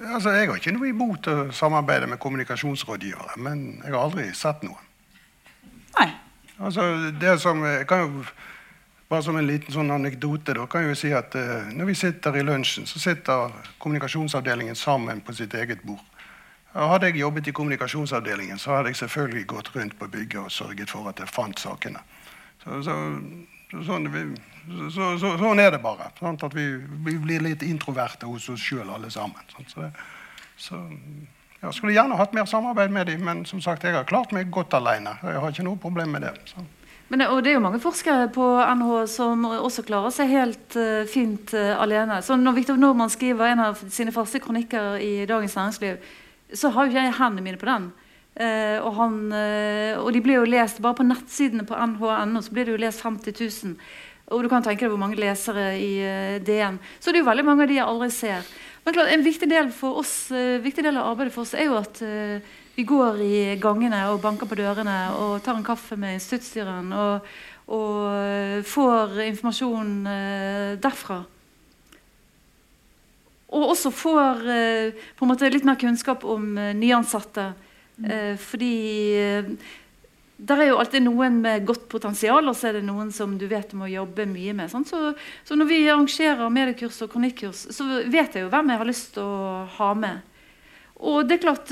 Altså, Jeg har ikke noe imot å samarbeide med kommunikasjonsrådgivere, men jeg har aldri sett noen. Nei. Altså, det som, jeg kan jo, Bare som en liten sånn anekdote da, kan jeg jo si at uh, når vi sitter i lunsjen, så sitter kommunikasjonsavdelingen sammen på sitt eget bord. Hadde jeg jobbet i kommunikasjonsavdelingen, så hadde jeg selvfølgelig gått rundt på bygget og sørget for at jeg fant sakene. Så, så, sånn, så, sånn, er det bare. Sant? At vi, vi, blir litt introverte hos oss sjøl alle sammen. Så, jeg skulle gjerne hatt mer samarbeid med dem, men som sagt, jeg har klart meg godt alene. Jeg har ikke noe problem med det. Men, og det er jo mange forskere på NH som også klarer seg helt uh, fint uh, alene. Så når Victor Norman skriver en av sine faste kronikker i Dagens Næringsliv, så har jo jeg hendene mine på den. Uh, og, han, uh, og, de blir jo lest bare på nettsidene på nh.no så blir det jo lest 50 000. Og du kan tenke deg hvor mange lesere i uh, DN. Så det er jo veldig mange av de jeg aldri ser. Men klart, En viktig del, oss, viktig del av arbeidet for oss er jo at vi går i gangene og banker på dørene og tar en kaffe med instituttstyreren og, og får informasjon derfra. Og også får på en måte litt mer kunnskap om nyansatte. Mm. fordi der er jo alltid noen med godt potensial, og så er det noen som du vet du må jobbe mye med. Så, så, når vi arrangerer mediekurs og kronikkurs, så vet jeg jo hvem jeg har lyst til å ha med. Og det er klart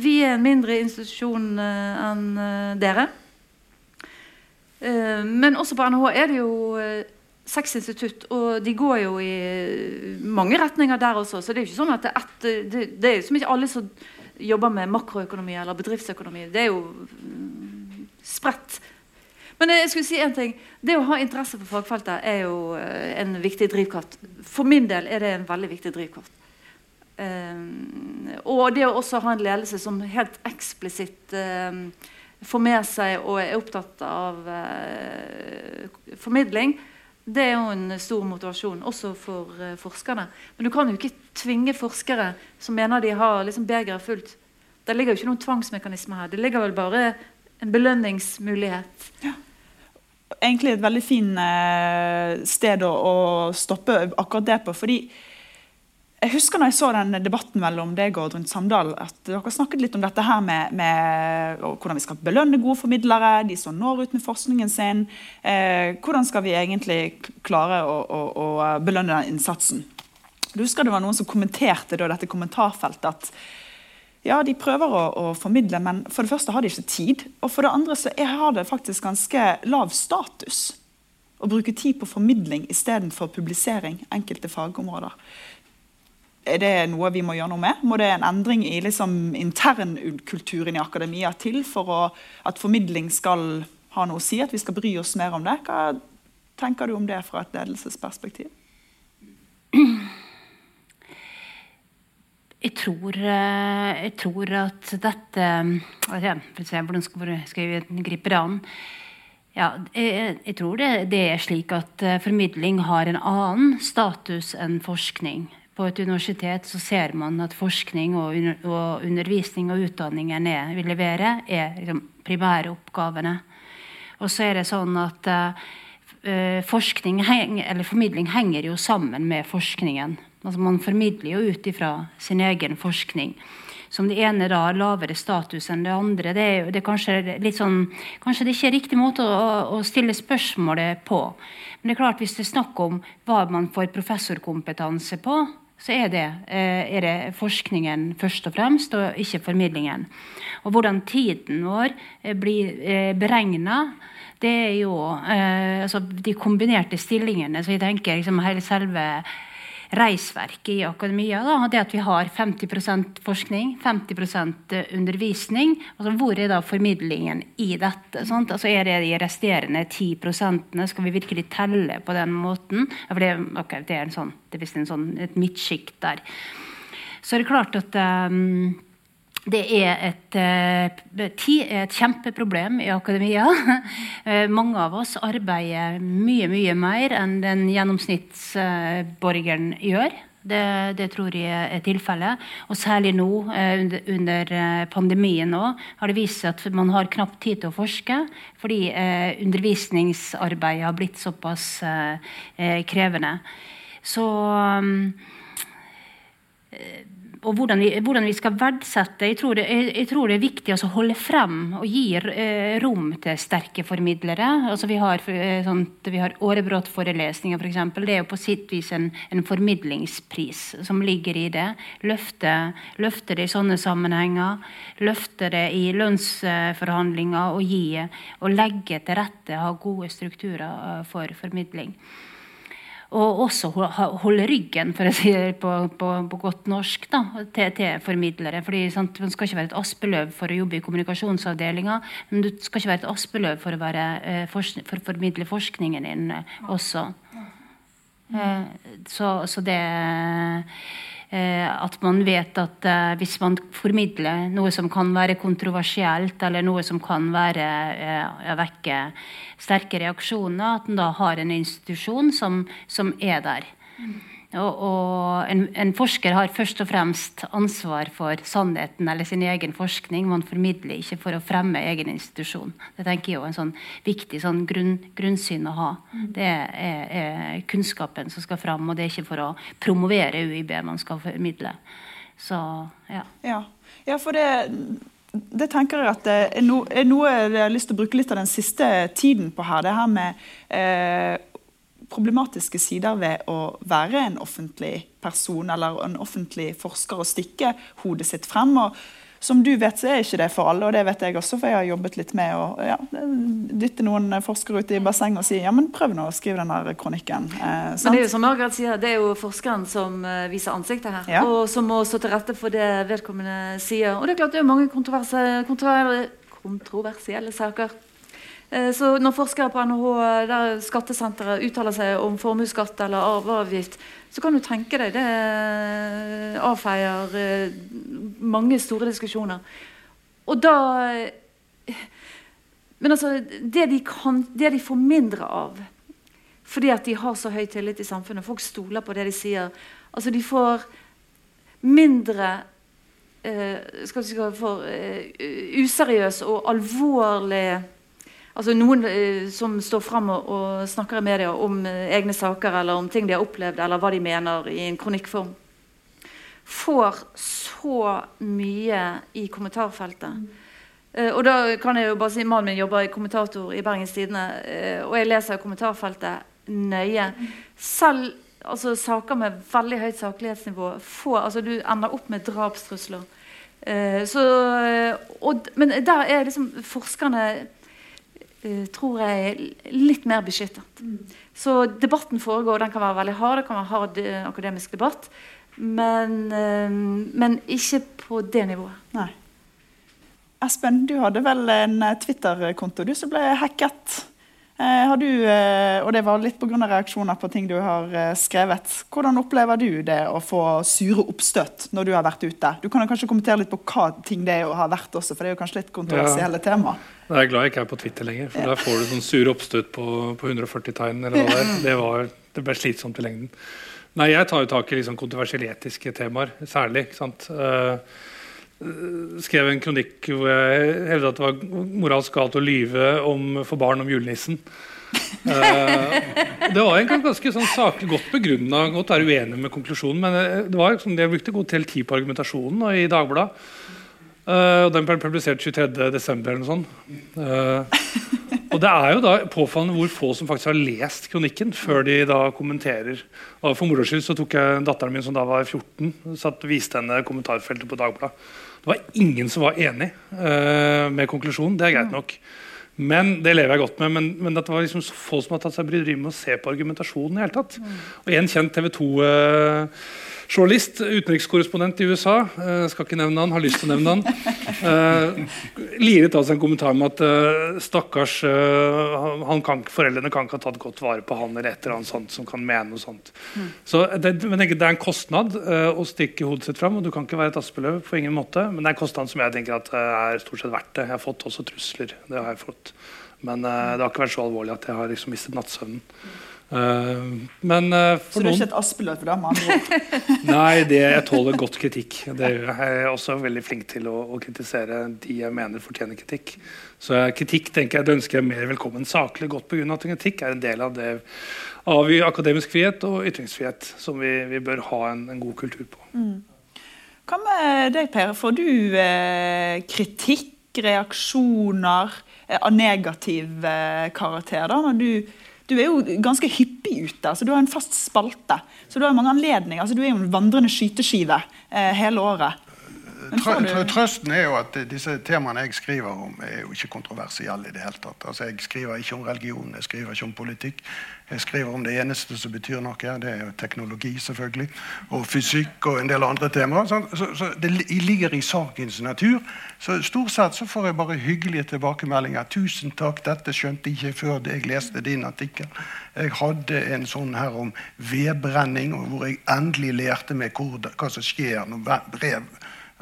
Vi er en mindre institusjon enn dere. men også på NHH er det jo seks institutt, og de går jo i mange retninger der også. Så det er jo ikke sånn at det et, det, det er jo som ikke alle som jobber med makroøkonomi eller bedriftsøkonomi. Det er jo spredt. Men jeg skulle si en ting. Det å ha interesse for fagfeltet er jo eh, en viktig drivkraft. For min del er det en veldig viktig drivkraft. Um, og det å også ha en ledelse som helt eksplisitt um, får med seg og er opptatt av uh, formidling, det er jo en stor motivasjon, også for uh, forskerne. Men du kan jo ikke tvinge forskere som mener de har liksom begeret fullt. Det ligger jo ikke noen tvangsmekanisme her. Det ligger vel bare en belønningsmulighet. Ja. Egentlig et veldig fint uh, sted å, å, stoppe akkurat det på. fordi jeg husker når jeg så den debatten mellom deg og Oddrun Samdal, at dere snakket litt om dette her med, med hvordan vi skal belønne gode formidlere, de som når ut med forskningen sin. Eh, hvordan skal vi egentlig klare å, å, å, belønne den innsatsen? Du husker det var noen som kommenterte da, dette kommentarfeltet at ja, de prøver å, å, formidle, men for det første har de ikke tid. Og for det andre så har det faktisk ganske lav status å bruke tid på formidling istedenfor publisering enkelte fagområder er det noe vi må gjøre noe med? Må det en endring i liksom, internkulturen i akademia til for å, at formidling skal ha noe å si? At vi skal bry oss mer om det? Hva tenker du om det fra et ledelsesperspektiv? Jeg tror, eh, jeg tror at dette Hvordan skal jeg gripe det an? Ja, jeg, jeg tror det, det, er slik at eh, formidling har en annen status enn forskning på et universitet så ser man at forskning og, og undervisning og utdanning er, vi leverer, er liksom primæroppgavene. Og så er det sånn at uh, forskning heng, eller formidling henger jo sammen med forskningen. Altså Man formidler jo ut ifra sin egen forskning. Som det ene da har lavere status enn det andre. Det er, det er kanskje litt sånn, kanskje det ikke er riktig måte å, å, stille spørsmålet på. Men det er klart hvis det er snakk om hva man får professorkompetanse på, så er det, eh, er det, forskningen først og fremst, og ikke formidlingen. Og hvordan tiden vår eh, blir eh, beregna, det er jo altså de kombinerte stillingene. Så jeg tenker liksom hele selve reisverket i akademia. Da, det at vi har 50% forskning, 50% undervisning. Altså, hvor er da formidlingen i dette? Sant? Altså, er det de resterende 10% Skal vi virkelig telle på den måten? Ja, det, okay, det, er, sånn, det er sånn, et midtsjikt der. Så er det klart at um, det er et, eh, et, kjempeproblem i akademia. Eh, mange av oss arbeider mye mye mer enn den gjennomsnittsborgeren gjør. Det, det, tror jeg er tilfellet. Og særlig nå, eh, under pandemien, nå, har det vist seg at man har knapt tid til å forske. Fordi undervisningsarbeidet har blitt såpass krevende. Så um, og hvordan vi, hvordan vi, skal verdsette. Jeg tror det, jeg, jeg tror det er viktig å holde frem og gi eh, rom til sterke formidlere. Altså vi har, eh, sånt, vi har Årebrott-forelesninger, f.eks. For det er jo på sitt vis en, en, formidlingspris som ligger i det. Løfte, løfte, det i sånne sammenhenger. Løfte det i lønnsforhandlinger og gi og legge til rette, ha gode strukturer eh, for formidling. Og også holde ryggen, for å si det på, på, på godt norsk, da, til, til, formidlere. Fordi sant, Man skal ikke være et aspeløv for å jobbe i kommunikasjonsavdelinga, men du skal ikke være et aspeløv for å, være, eh, for, for å formidle forskningen din eh, også. Eh, så, så det at man vet at eh, hvis man formidler noe som kan være kontroversielt, eller noe som kan være, eh, vekke sterke reaksjoner, at en da har en institusjon som, som er der. Og, og en, en, forsker har først og fremst ansvar for sannheten eller sin egen forskning. Man formidler ikke for å fremme egen institusjon. Det tenker jeg er en sånn viktig sånn grunn, grunnsyn å ha. Det er, er, kunnskapen som skal fram, og det er ikke for å promovere UiB man skal formidle. Så, ja. ja. ja for det det tenker jeg at det er, no, er noe jeg har lyst til å bruke litt av den siste tiden på her. Det her med eh, problematiske sider ved å være en offentlig person eller en offentlig forsker og stikke hodet sitt frem. og som du vet, så er ikke det for alle, og det vet jeg også, for jeg har jobbet litt med å ja, dytte noen forskere ut i bassenget og si ja, men prøv nå å skrive den kronikken. Eh, men det er jo som Margaret sier, det er jo forskeren som uh, viser ansiktet her, ja. og som må stå til rette for det vedkommende sier. Og det er klart det er mange kontroversielle saker Eh, så når forskere på NHH der skattesenteret uttaler seg om formuesskatt eller arveavgift, så kan du tenke deg det avfeier eh, mange store diskusjoner. Og da Men altså, det de, kan, det de får mindre av fordi at de har så høy tillit i samfunnet, folk stoler på det de sier Altså, de får mindre eh, skal vi si, for, eh, useriøs og alvorlig Altså Noen eh, som står fram og, og, snakker i media om eh, egne saker eller om ting de har opplevd, eller hva de mener i en kronikkform, får så mye i kommentarfeltet. Mm. Og da kan jeg jo bare si Mannen min jobber i kommentator i Bergens Tidende, og jeg leser kommentarfeltet nøye. Selv altså, saker med veldig høyt saklighetsnivå får, altså Du ender opp med drapstrusler. Så, og, men der er liksom forskerne tror jeg, er litt mer beskyttet. Mm. Så debatten foregår, den kan være veldig hard, det kan være hard uh, akademisk debatt. Men, uh, men, ikke på det nivået. Nei. Espen, du hadde vel en Twitter-konto du som ble hacket? Eh, du, eh, og det var litt pga. reaksjoner på ting du har eh, skrevet. Hvordan opplever du det å få sure oppstøt når du har vært ute? Du kan kanskje kommentere litt på hva ting det har vært også, for det er jo kanskje litt kontroversielle ja. tema. Jeg er glad jeg ikke er på Twitter lenger, for ja. der får du sånn sure oppstøt på, på 140 tegn. eller hva det, det, var, det ble slitsomt i lengden. Nei, jeg tar jo tak i liksom kontroversielle etiske temaer, særlig. ikke sant? Uh, skrev en kronikk hvor jeg hevdet at det var moralsk galt å lyve om, for barn om julenissen. uh, det var egentlig ganske sånn saklig godt begrunna. Godt være uenig med konklusjonen, men eh, det var liksom, jeg brukte god del tid på argumentasjonen og i Dagbladet. Uh, og Den ble publisert 23.12. eller noe sånt. Uh, og det er jo da påfallende hvor få som faktisk har lest kronikken før de da kommenterer. Og For moro skyld så tok jeg datteren min som da var 14, satt, viste henne kommentarfeltet på Dagbladet. Det var ingen som var enig uh, med konklusjonen. Det er greit nok. Men det lever jeg godt med. Men, men det var liksom så få som har tatt seg bryderiet med å se på argumentasjonen. i hele tatt. Og En kjent TV 2 uh, Journalist, utenrikskorrespondent i USA, uh, skal ikke nevne han, har lyst til å nevne han. Uh, liret av seg en kommentar med at uh, stakkars kan, foreldrene kan ikke ha tatt godt vare på han eller et eller annet sånt som kan mene noe sånt. Mm. Så det, men det, er en kostnad å stikke hodet sitt fram, og du kan ikke være et aspeløv på ingen måte. Men det er en kostnad som jeg tenker at er stort sett verdt det. Jeg har fått også trusler. det har jeg fått. Men det har ikke vært så alvorlig at jeg har liksom mistet nattsøvnen. Uh, men uh, Så du er ikke et aspeløv for dem? Nei, det, jeg tåler godt kritikk. Det er jeg også veldig flink til å, å kritisere de jeg mener fortjener kritikk. Så kritikk tenker jeg, det ønsker jeg mer velkommen. Saklig godt begrunnet kritikk er en del av det av akademisk frihet og ytringsfrihet som vi, vi bør ha en, en, god kultur på. Mm. Hva med deg, Per? Får du eh, kritikk, reaksjoner av negativ karakter da, når du du er jo ganske hyppig ute. altså Du har en fast spalte. Så du har mange anledninger. altså Du er jo en vandrende skyteskive eh, hele året. Trø, trøsten er jo at disse temaene jeg skriver om, er jo ikke kontroversielle i det hele tatt. Altså, jeg skriver ikke om religion, jeg skriver ikke om politikk. Jeg skriver om det eneste som betyr noe. Det er jo teknologi, selvfølgelig. Og fysikk og en del andre temaer. Så, så, så det ligger i sakens natur. Så stort sett så får jeg bare hyggelige tilbakemeldinger. 'Tusen takk, dette skjønte jeg ikke før jeg leste din artikkel.' Jeg hadde en sånn her om vedbrenning, hvor jeg endelig lærte meg hva som skjer når brev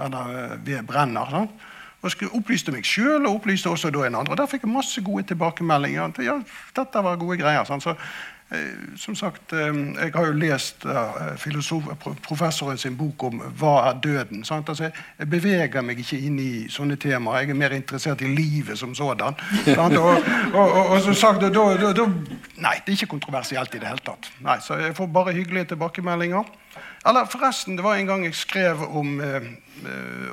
eller ved brenner. Sant? Og opplyste meg sjøl og opplyste også en andre. Der fikk jeg masse gode tilbakemeldinger. ja, dette var gode greier. Sant? Så som sagt, eh, Jeg har jo lest professoren sin bok om 'Hva er døden?' Altså, jeg beveger meg ikke inn i sånne temaer. Jeg er mer interessert i livet som sådan. Og, og, og, og, som sagt, da, da, da, Nei, det er ikke kontroversielt i det hele tatt. Nei, Så jeg får bare hyggelige tilbakemeldinger. Eller forresten, det var en gang jeg skrev om, eh,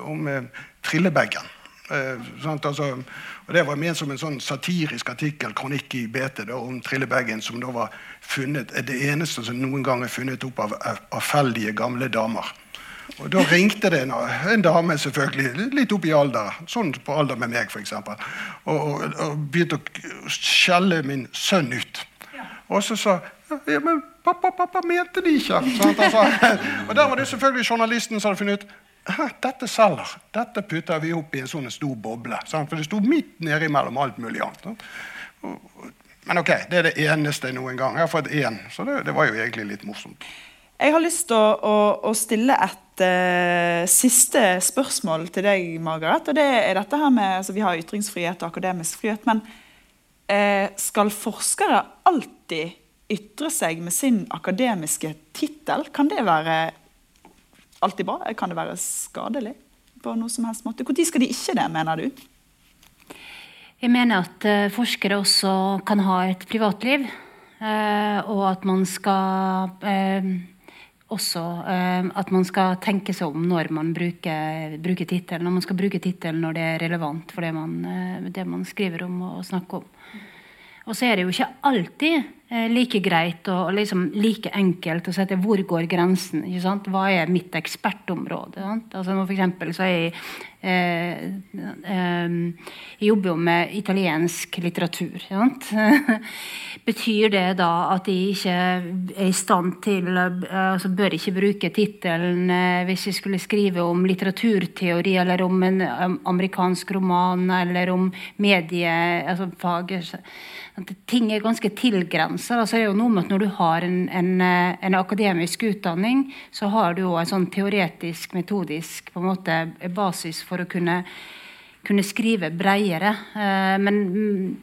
om eh, trillebaggen. Eh, altså, og Det var ment som en sånn satirisk artikkel, kronikk i BT, da, om trillebagen som da var funnet, det eneste som noen gang er funnet opp av avfeldige gamle damer. Og Da ringte det en, en, dame, selvfølgelig, litt opp i alder, sånn på alder med meg, f.eks., og, og, og begynte å skjelle min sønn ut. Og så sa ja, men pappa, pappa mente det ikke. Altså, og der var det selvfølgelig journalisten som hadde funnet ut dette selger. Dette putter vi opp i en sånn stor boble. Sant? For det sto midt nede mellom alt mulig annet. Men ok, det er det eneste noen gang. Jeg har fått én, så det, det, var jo egentlig litt morsomt. Jeg har lyst til å, å, å stille et uh, siste spørsmål til deg, Margaret. og det er dette her med, altså Vi har ytringsfrihet og akademisk frihet, men uh, skal forskere alltid ytre seg med sin akademiske tittel? Kan det være alltid bra? Kan det være skadelig på noe som helst måte? Når skal de ikke det, mener du? Jeg mener at uh, forskere også kan ha et privatliv. Uh, og at man skal uh, også at man skal tenke seg om når man bruker, bruker tittelen. Når man skal bruke tittelen når det er relevant for det man, det man skriver om og snakker om. Og så er det jo ikke alltid eh, like greit og liksom like enkelt å sette hvor går grensen. Hva er mitt ekspertområde? Altså for eksempel så er jeg eh, eh, Jeg jobber jo med italiensk litteratur. Betyr det da at jeg ikke er i stand til altså Bør ikke bruke tittelen eh, hvis jeg skulle skrive om litteraturteori eller om en amerikansk roman eller om mediefag? Altså ting er ganske tilgrensa. Altså, det er jo noe med at når du har en, en, eh, en akademisk utdanning, så har du òg en sånn teoretisk, metodisk måte, basis for å kunne, kunne skrive bredere. Eh, men mm,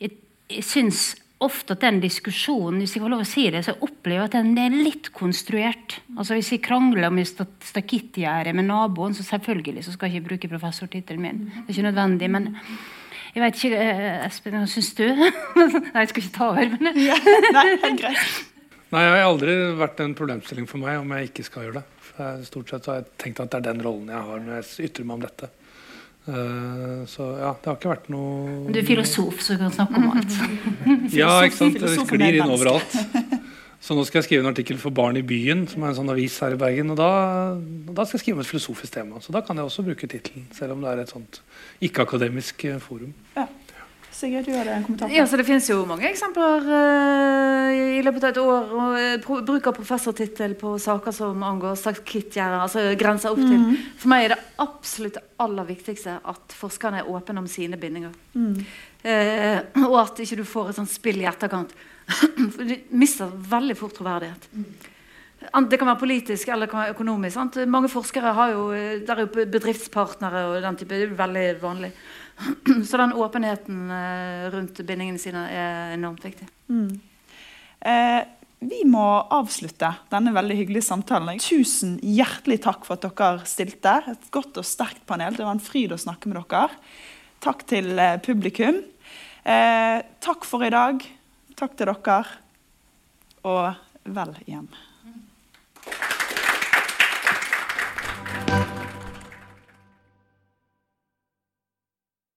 jeg, jeg syns ofte at den diskusjonen hvis jeg får lov å si det, så opplever jeg at den er litt konstruert. Altså Hvis jeg krangler om stakittgjerdet med naboen, så selvfølgelig så skal jeg ikke bruke professortittelen min. Det er ikke nødvendig. men jeg vet ikke, eh, Espen, hva syns du? Nei, jeg skal ikke ta over, men ja, Nei, greit. Nei, jeg har aldri vært en problemstilling for meg om jeg ikke skal gjøre det. For stort sett så har jeg tenkt at det er den rollen jeg har når jeg ytrer meg om dette. Uh, så ja, det har ikke vært noe Du er filosof, så du kan snakke om alt. ja, ikke sant. Det sklir inn overalt. Så nå skal jeg skrive en artikkel for Barn i byen, som er en sånn avis her i Bergen. Og da, og da skal jeg skrive om et filosofisk tema. Så da kan jeg også bruke tittelen, selv om det er et sånt ikke-akademisk eh, forum. Ja. Sigurd, du hadde en kommentar? Ja, så Det finnes jo mange eksempler uh, i løpet av et år. Og, uh, bruk av professortittel på saker som angår stakittgjerder, altså grenser opp til. Mm. For meg er det absolutt aller viktigste at forskerne er åpne om sine bindinger. Mm. Uh, og at ikke du får et sånt spill i etterkant. For du mister veldig fort troverdighet. Det kan være politisk eller økonomisk. Sant? Mange forskere har jo, der er jo bedriftspartnere og den type. Det er veldig vanlig. Så den åpenheten eh, rundt bindingene sine er enormt viktig. Mm. Eh, vi må avslutte denne veldig hyggelige samtalen. Tusen hjertelig takk for at dere stilte. Et godt og sterkt panel. Det var en fryd å snakke med dere. Takk til eh, publikum. Eh, takk for i dag. Takk til dere, og vel hjem.